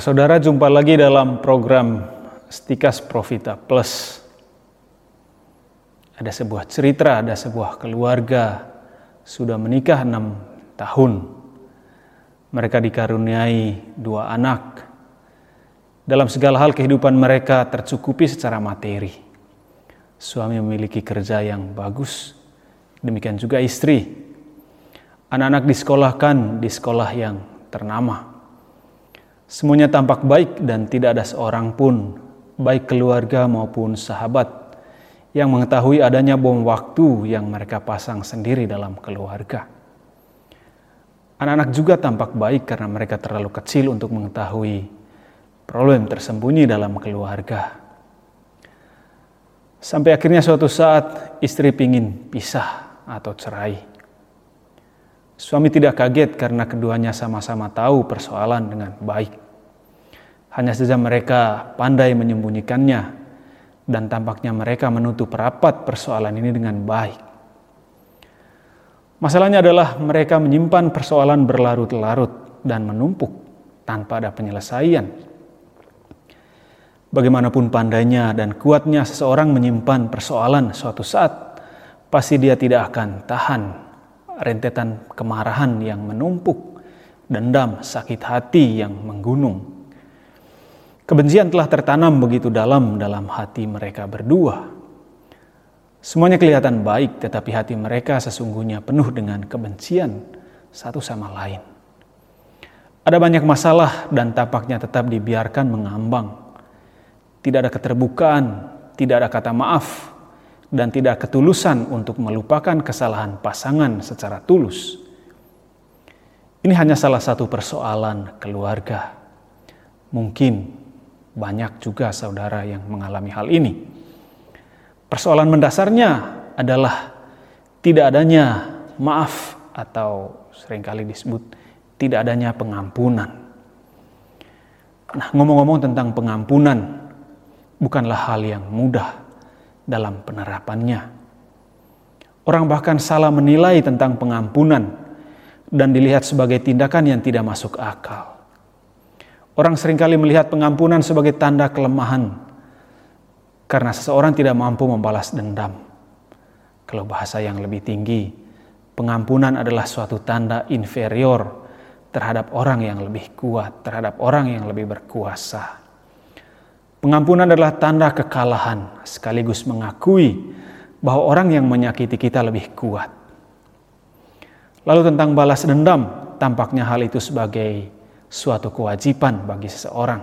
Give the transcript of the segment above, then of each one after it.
Saudara, jumpa lagi dalam program Stikas Profita Plus. Ada sebuah cerita, ada sebuah keluarga sudah menikah enam tahun. Mereka dikaruniai dua anak. Dalam segala hal kehidupan mereka tercukupi secara materi. Suami memiliki kerja yang bagus, demikian juga istri. Anak-anak disekolahkan di sekolah yang ternama. Semuanya tampak baik dan tidak ada seorang pun, baik keluarga maupun sahabat, yang mengetahui adanya bom waktu yang mereka pasang sendiri dalam keluarga. Anak-anak juga tampak baik karena mereka terlalu kecil untuk mengetahui problem tersembunyi dalam keluarga. Sampai akhirnya suatu saat istri pingin pisah atau cerai. Suami tidak kaget karena keduanya sama-sama tahu persoalan dengan baik. Hanya saja mereka pandai menyembunyikannya dan tampaknya mereka menutup rapat persoalan ini dengan baik. Masalahnya adalah mereka menyimpan persoalan berlarut-larut dan menumpuk tanpa ada penyelesaian. Bagaimanapun pandainya dan kuatnya seseorang menyimpan persoalan suatu saat, pasti dia tidak akan tahan rentetan kemarahan yang menumpuk, dendam, sakit hati yang menggunung. Kebencian telah tertanam begitu dalam dalam hati mereka berdua. Semuanya kelihatan baik, tetapi hati mereka sesungguhnya penuh dengan kebencian satu sama lain. Ada banyak masalah dan tampaknya tetap dibiarkan mengambang. Tidak ada keterbukaan, tidak ada kata maaf, dan tidak ketulusan untuk melupakan kesalahan pasangan secara tulus. Ini hanya salah satu persoalan keluarga. Mungkin banyak juga saudara yang mengalami hal ini. Persoalan mendasarnya adalah tidak adanya maaf atau sering kali disebut tidak adanya pengampunan. Nah, ngomong-ngomong tentang pengampunan bukanlah hal yang mudah dalam penerapannya. Orang bahkan salah menilai tentang pengampunan dan dilihat sebagai tindakan yang tidak masuk akal. Orang sering kali melihat pengampunan sebagai tanda kelemahan karena seseorang tidak mampu membalas dendam. Kalau bahasa yang lebih tinggi, pengampunan adalah suatu tanda inferior terhadap orang yang lebih kuat, terhadap orang yang lebih berkuasa. Pengampunan adalah tanda kekalahan, sekaligus mengakui bahwa orang yang menyakiti kita lebih kuat. Lalu tentang balas dendam, tampaknya hal itu sebagai suatu kewajiban bagi seseorang.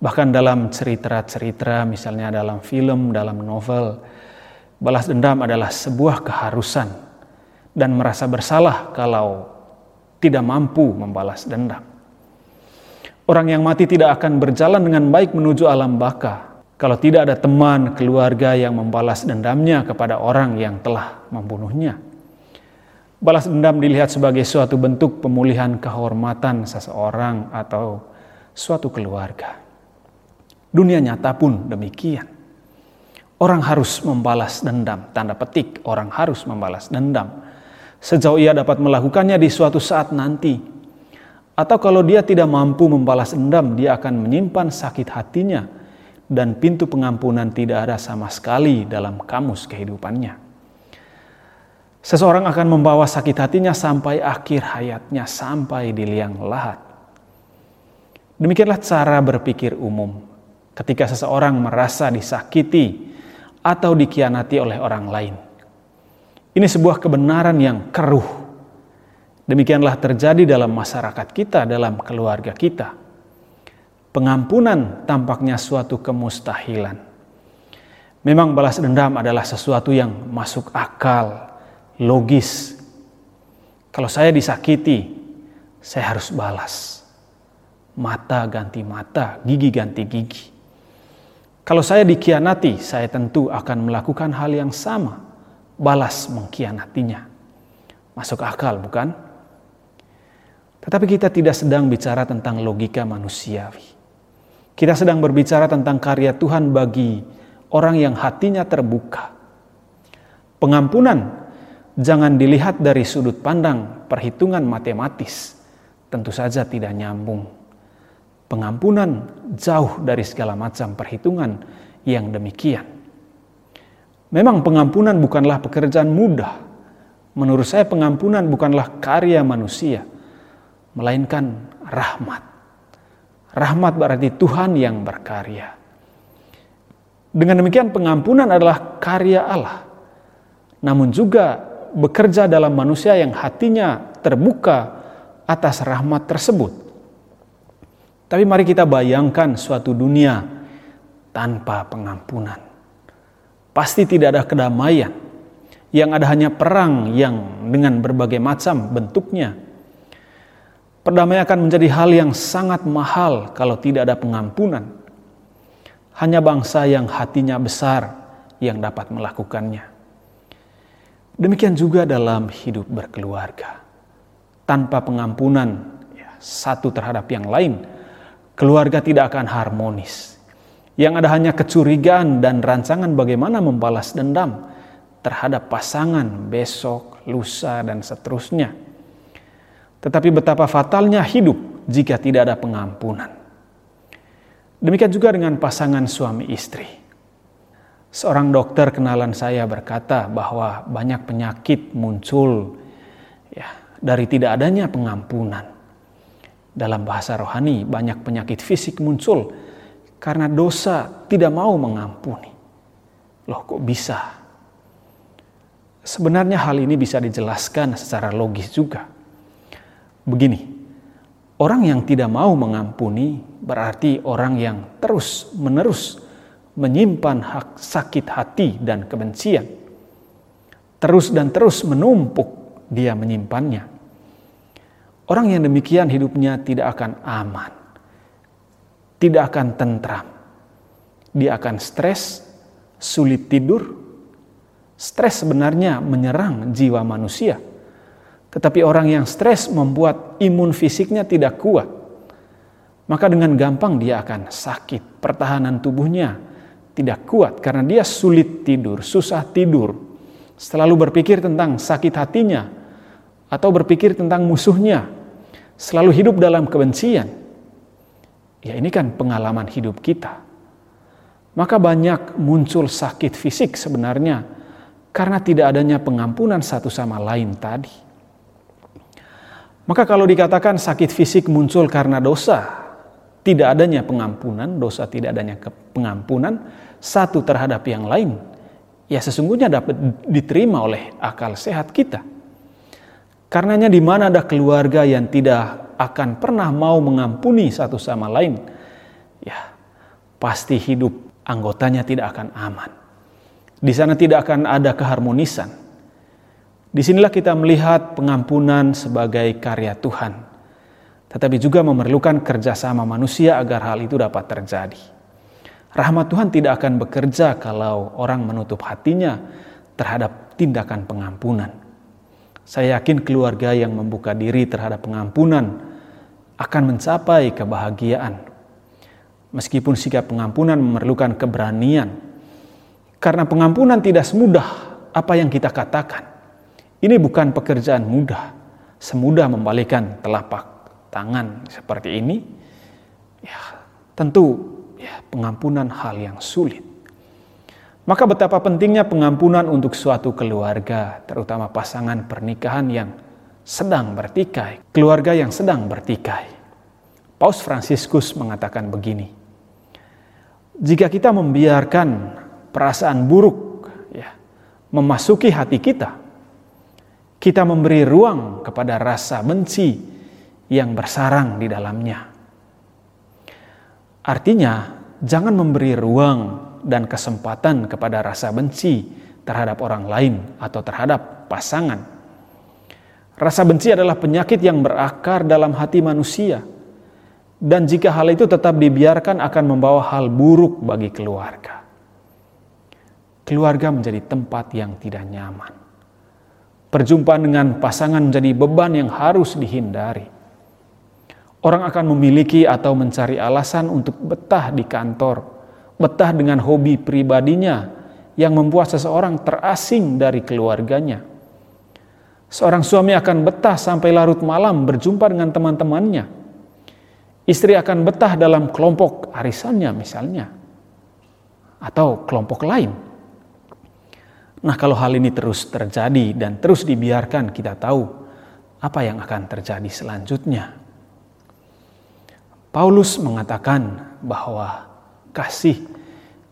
Bahkan dalam cerita-cerita, misalnya dalam film, dalam novel, balas dendam adalah sebuah keharusan dan merasa bersalah kalau tidak mampu membalas dendam. Orang yang mati tidak akan berjalan dengan baik menuju alam baka kalau tidak ada teman, keluarga yang membalas dendamnya kepada orang yang telah membunuhnya. Balas dendam dilihat sebagai suatu bentuk pemulihan kehormatan seseorang atau suatu keluarga. Dunia nyata pun demikian. Orang harus membalas dendam, tanda petik orang harus membalas dendam. Sejauh ia dapat melakukannya di suatu saat nanti, atau kalau dia tidak mampu membalas dendam, dia akan menyimpan sakit hatinya dan pintu pengampunan tidak ada sama sekali dalam kamus kehidupannya. Seseorang akan membawa sakit hatinya sampai akhir hayatnya, sampai di liang lahat. Demikianlah cara berpikir umum ketika seseorang merasa disakiti atau dikianati oleh orang lain. Ini sebuah kebenaran yang keruh Demikianlah terjadi dalam masyarakat kita, dalam keluarga kita. Pengampunan tampaknya suatu kemustahilan. Memang balas dendam adalah sesuatu yang masuk akal, logis. Kalau saya disakiti, saya harus balas. Mata ganti mata, gigi ganti gigi. Kalau saya dikhianati, saya tentu akan melakukan hal yang sama, balas mengkhianatinya. Masuk akal, bukan? Tetapi kita tidak sedang bicara tentang logika manusiawi. Kita sedang berbicara tentang karya Tuhan bagi orang yang hatinya terbuka. Pengampunan jangan dilihat dari sudut pandang perhitungan matematis. Tentu saja tidak nyambung. Pengampunan jauh dari segala macam perhitungan yang demikian. Memang pengampunan bukanlah pekerjaan mudah. Menurut saya pengampunan bukanlah karya manusia, melainkan rahmat. Rahmat berarti Tuhan yang berkarya. Dengan demikian pengampunan adalah karya Allah. Namun juga bekerja dalam manusia yang hatinya terbuka atas rahmat tersebut. Tapi mari kita bayangkan suatu dunia tanpa pengampunan. Pasti tidak ada kedamaian. Yang ada hanya perang yang dengan berbagai macam bentuknya. Perdamaian akan menjadi hal yang sangat mahal kalau tidak ada pengampunan. Hanya bangsa yang hatinya besar yang dapat melakukannya. Demikian juga dalam hidup berkeluarga. Tanpa pengampunan ya, satu terhadap yang lain, keluarga tidak akan harmonis. Yang ada hanya kecurigaan dan rancangan bagaimana membalas dendam terhadap pasangan besok, lusa, dan seterusnya. Tetapi betapa fatalnya hidup jika tidak ada pengampunan. Demikian juga dengan pasangan suami istri. Seorang dokter kenalan saya berkata bahwa banyak penyakit muncul ya dari tidak adanya pengampunan. Dalam bahasa rohani, banyak penyakit fisik muncul karena dosa tidak mau mengampuni. Loh, kok bisa? Sebenarnya hal ini bisa dijelaskan secara logis juga. Begini, orang yang tidak mau mengampuni berarti orang yang terus-menerus menyimpan hak sakit hati dan kebencian. Terus dan terus menumpuk dia menyimpannya Orang yang demikian hidupnya tidak akan aman, tidak akan tentram. Dia akan stres, sulit tidur. Stres sebenarnya menyerang jiwa manusia, tetapi orang yang stres membuat imun fisiknya tidak kuat. Maka dengan gampang dia akan sakit, pertahanan tubuhnya tidak kuat karena dia sulit tidur, susah tidur, selalu berpikir tentang sakit hatinya, atau berpikir tentang musuhnya, selalu hidup dalam kebencian, ya ini kan pengalaman hidup kita. Maka banyak muncul sakit fisik sebenarnya karena tidak adanya pengampunan satu sama lain tadi. Maka kalau dikatakan sakit fisik muncul karena dosa, tidak adanya pengampunan, dosa tidak adanya pengampunan satu terhadap yang lain, ya sesungguhnya dapat diterima oleh akal sehat kita. Karenanya di mana ada keluarga yang tidak akan pernah mau mengampuni satu sama lain, ya pasti hidup anggotanya tidak akan aman. Di sana tidak akan ada keharmonisan. Di sinilah kita melihat pengampunan sebagai karya Tuhan, tetapi juga memerlukan kerjasama manusia agar hal itu dapat terjadi. Rahmat Tuhan tidak akan bekerja kalau orang menutup hatinya terhadap tindakan pengampunan. Saya yakin keluarga yang membuka diri terhadap pengampunan akan mencapai kebahagiaan. Meskipun sikap pengampunan memerlukan keberanian, karena pengampunan tidak semudah apa yang kita katakan. Ini bukan pekerjaan mudah, semudah membalikan telapak tangan seperti ini. Ya, tentu ya pengampunan hal yang sulit. Maka betapa pentingnya pengampunan untuk suatu keluarga, terutama pasangan pernikahan yang sedang bertikai, keluarga yang sedang bertikai. Paus Fransiskus mengatakan begini, jika kita membiarkan perasaan buruk ya, memasuki hati kita, kita memberi ruang kepada rasa benci yang bersarang di dalamnya. Artinya, jangan memberi ruang dan kesempatan kepada rasa benci terhadap orang lain atau terhadap pasangan. Rasa benci adalah penyakit yang berakar dalam hati manusia, dan jika hal itu tetap dibiarkan, akan membawa hal buruk bagi keluarga. Keluarga menjadi tempat yang tidak nyaman. Perjumpaan dengan pasangan menjadi beban yang harus dihindari. Orang akan memiliki atau mencari alasan untuk betah di kantor betah dengan hobi pribadinya yang membuat seseorang terasing dari keluarganya. Seorang suami akan betah sampai larut malam berjumpa dengan teman-temannya. Istri akan betah dalam kelompok arisannya misalnya, atau kelompok lain. Nah, kalau hal ini terus terjadi dan terus dibiarkan, kita tahu apa yang akan terjadi selanjutnya. Paulus mengatakan bahwa kasih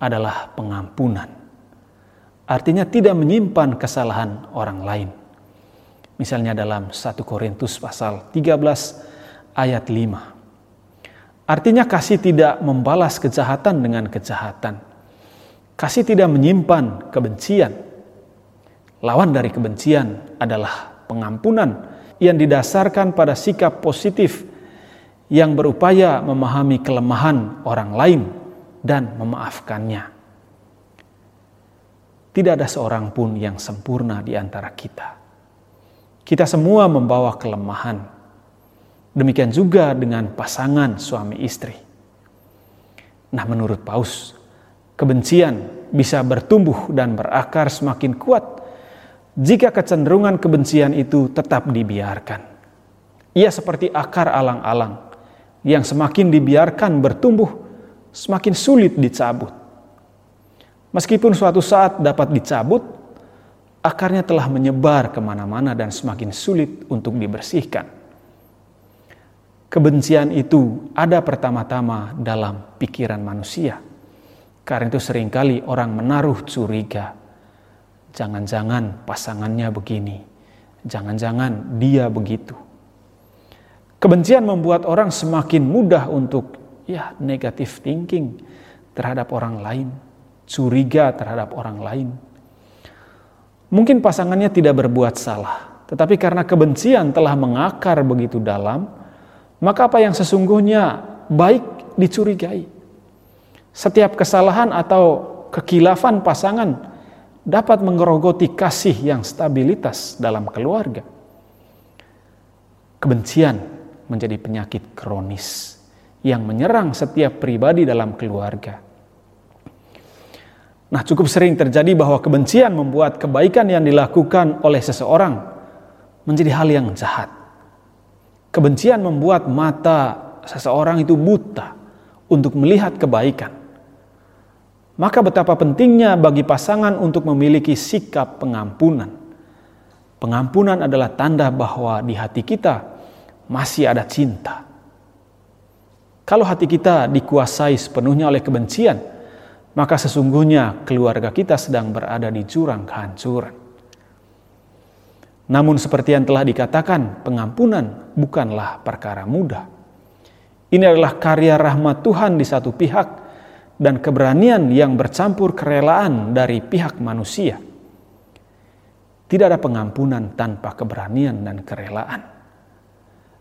adalah pengampunan. Artinya tidak menyimpan kesalahan orang lain. Misalnya dalam 1 Korintus pasal 13 ayat 5. Artinya kasih tidak membalas kejahatan dengan kejahatan. Kasih tidak menyimpan kebencian. Lawan dari kebencian adalah pengampunan yang didasarkan pada sikap positif yang berupaya memahami kelemahan orang lain dan memaafkannya. Tidak ada seorang pun yang sempurna di antara kita. Kita semua membawa kelemahan Demikian juga dengan pasangan suami istri. Nah, menurut Paus, kebencian bisa bertumbuh dan berakar semakin kuat jika kecenderungan kebencian itu tetap dibiarkan. Ia seperti akar alang-alang yang semakin dibiarkan bertumbuh, semakin sulit dicabut. Meskipun suatu saat dapat dicabut, akarnya telah menyebar ke mana-mana dan semakin sulit untuk dibersihkan. Kebencian itu ada pertama-tama dalam pikiran manusia. Karena itu sering kali orang menaruh curiga. Jangan-jangan pasangannya begini. Jangan-jangan dia begitu. Kebencian membuat orang semakin mudah untuk ya negatif thinking terhadap orang lain, curiga terhadap orang lain. Mungkin pasangannya tidak berbuat salah, tetapi karena kebencian telah mengakar begitu dalam, maka apa yang sesungguhnya baik dicurigai. Setiap kesalahan atau kekilafan pasangan dapat mengerogoti kasih yang stabilitas dalam keluarga. Kebencian menjadi penyakit kronis yang menyerang setiap pribadi dalam keluarga. Nah, cukup sering terjadi bahwa kebencian membuat kebaikan yang dilakukan oleh seseorang menjadi hal yang jahat. Kebencian membuat mata seseorang itu buta untuk melihat kebaikan. Maka betapa pentingnya bagi pasangan untuk memiliki sikap pengampunan. Pengampunan adalah tanda bahwa di hati kita masih ada cinta. Kalau hati kita dikuasai sepenuhnya oleh kebencian, maka sesungguhnya keluarga kita sedang berada di jurang kehancuran. Namun seperti yang telah dikatakan, pengampunan bukanlah perkara mudah. Ini adalah karya rahmat Tuhan di satu pihak dan keberanian yang bercampur kerelaan dari pihak manusia. Tidak ada pengampunan tanpa keberanian dan kerelaan.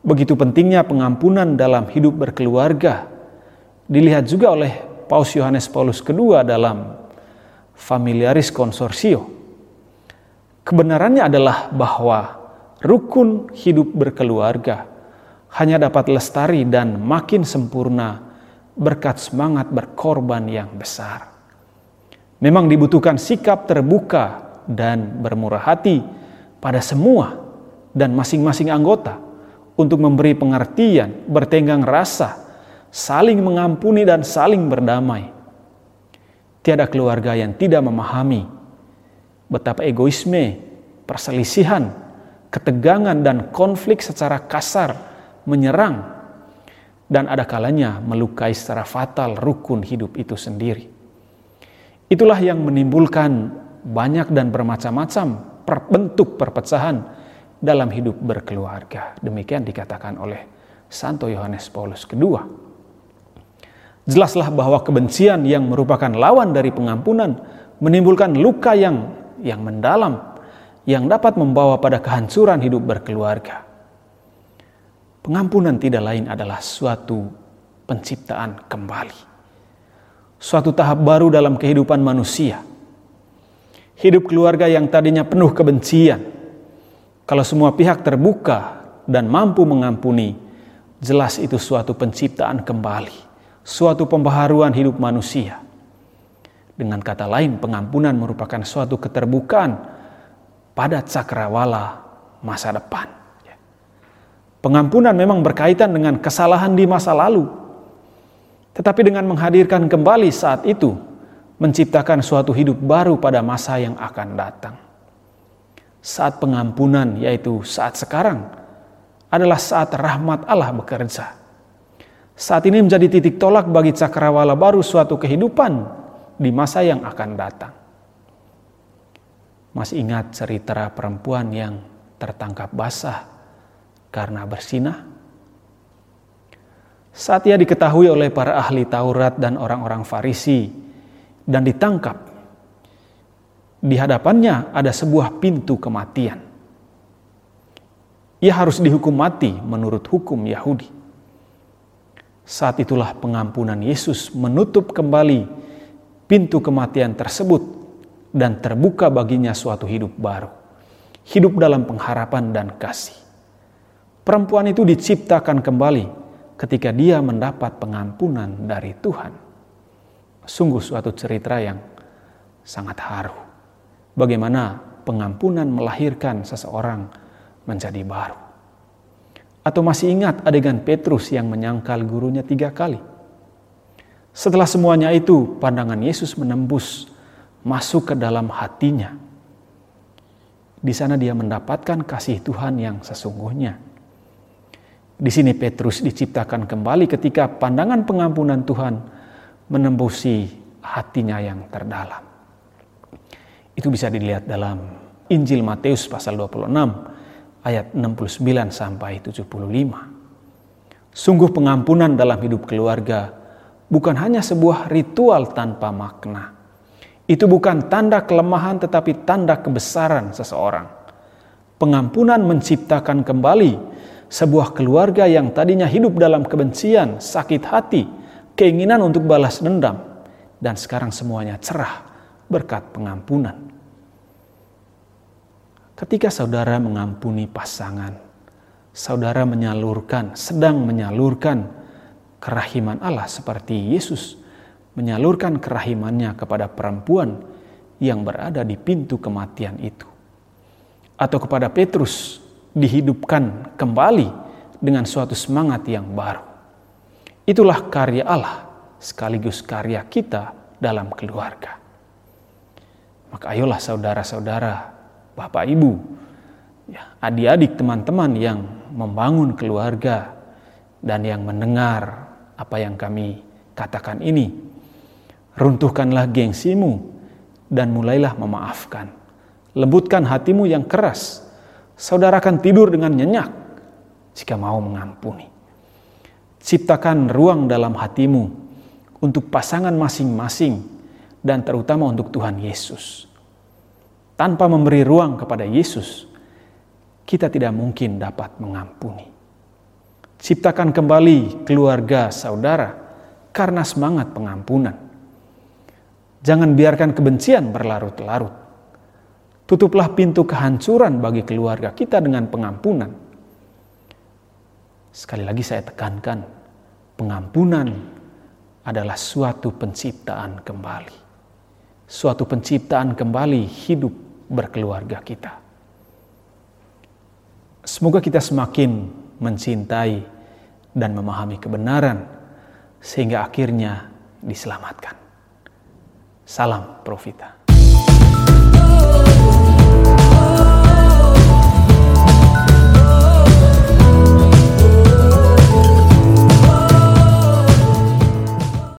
Begitu pentingnya pengampunan dalam hidup berkeluarga. Dilihat juga oleh Paus Yohanes Paulus II dalam Familiaris Consortio Kebenarannya adalah bahwa rukun hidup berkeluarga hanya dapat lestari dan makin sempurna berkat semangat berkorban yang besar. Memang dibutuhkan sikap terbuka dan bermurah hati pada semua dan masing-masing anggota untuk memberi pengertian, bertenggang rasa, saling mengampuni dan saling berdamai. Tiada keluarga yang tidak memahami betapa egoisme, perselisihan, ketegangan dan konflik secara kasar menyerang dan ada kalanya melukai secara fatal rukun hidup itu sendiri. Itulah yang menimbulkan banyak dan bermacam-macam bentuk perpecahan dalam hidup berkeluarga. Demikian dikatakan oleh Santo Yohanes Paulus II. Jelaslah bahwa kebencian yang merupakan lawan dari pengampunan menimbulkan luka yang yang mendalam yang dapat membawa pada kehancuran hidup berkeluarga. Pengampunan tidak lain adalah suatu penciptaan kembali. Suatu tahap baru dalam kehidupan manusia. Hidup keluarga yang tadinya penuh kebencian. Kalau semua pihak terbuka dan mampu mengampuni, jelas itu suatu penciptaan kembali, suatu pembaharuan hidup manusia dengan kata lain, pengampunan merupakan suatu keterbukaan pada cakrawala masa depan. Pengampunan memang berkaitan dengan kesalahan di masa lalu, tetapi dengan menghadirkan kembali saat itu, menciptakan suatu hidup baru pada masa yang akan datang. Saat pengampunan, yaitu saat sekarang, adalah saat rahmat Allah bekerja. Saat ini menjadi titik tolak bagi cakrawala baru suatu kehidupan di masa yang akan datang. Masih ingat cerita perempuan yang tertangkap basah karena bersinah? Saat ia diketahui oleh para ahli Taurat dan orang-orang Farisi dan ditangkap, di hadapannya ada sebuah pintu kematian. Ia harus dihukum mati menurut hukum Yahudi. Saat itulah pengampunan Yesus menutup kembali pintu kematian tersebut dan terbuka baginya suatu hidup baru. Hidup dalam pengharapan dan kasih. Perempuan itu diciptakan kembali ketika dia mendapat pengampunan dari Tuhan. Sungguh suatu cerita yang sangat haru. Bagaimana pengampunan melahirkan seseorang menjadi baru. Atau masih ingat adegan Petrus yang menyangkal gurunya tiga kali? Setelah semuanya itu, pandangan Yesus menembus masuk ke dalam hatinya. Di sana dia mendapatkan kasih Tuhan yang sesungguhnya. Di sini Petrus diciptakan kembali ketika pandangan pengampunan Tuhan menembusi hatinya yang terdalam. Itu bisa dilihat dalam Injil Matius pasal 26 ayat 69 sampai 75. Sungguh pengampunan dalam hidup keluarga bukan hanya sebuah ritual tanpa makna. Itu bukan tanda kelemahan tetapi tanda kebesaran seseorang. Pengampunan menciptakan kembali sebuah keluarga yang tadinya hidup dalam kebencian, sakit hati, keinginan untuk balas dendam, dan sekarang semuanya cerah berkat pengampunan. Ketika saudara mengampuni pasangan, saudara menyalurkan, sedang menyalurkan kerahiman Allah seperti Yesus menyalurkan kerahimannya kepada perempuan yang berada di pintu kematian itu. Atau kepada Petrus dihidupkan kembali dengan suatu semangat yang baru. Itulah karya Allah sekaligus karya kita dalam keluarga. Maka ayolah saudara-saudara bapak ibu, ya, adik-adik teman-teman yang membangun keluarga dan yang mendengar apa yang kami katakan ini. Runtuhkanlah gengsimu dan mulailah memaafkan. Lembutkan hatimu yang keras. Saudara akan tidur dengan nyenyak jika mau mengampuni. Ciptakan ruang dalam hatimu untuk pasangan masing-masing dan terutama untuk Tuhan Yesus tanpa memberi ruang kepada Yesus, kita tidak mungkin dapat mengampuni. Ciptakan kembali keluarga saudara karena semangat pengampunan. Jangan biarkan kebencian berlarut-larut. Tutuplah pintu kehancuran bagi keluarga kita dengan pengampunan. Sekali lagi saya tekankan, pengampunan adalah suatu penciptaan kembali. Suatu penciptaan kembali hidup berkeluarga kita. Semoga kita semakin mencintai dan memahami kebenaran sehingga akhirnya diselamatkan. Salam Profita.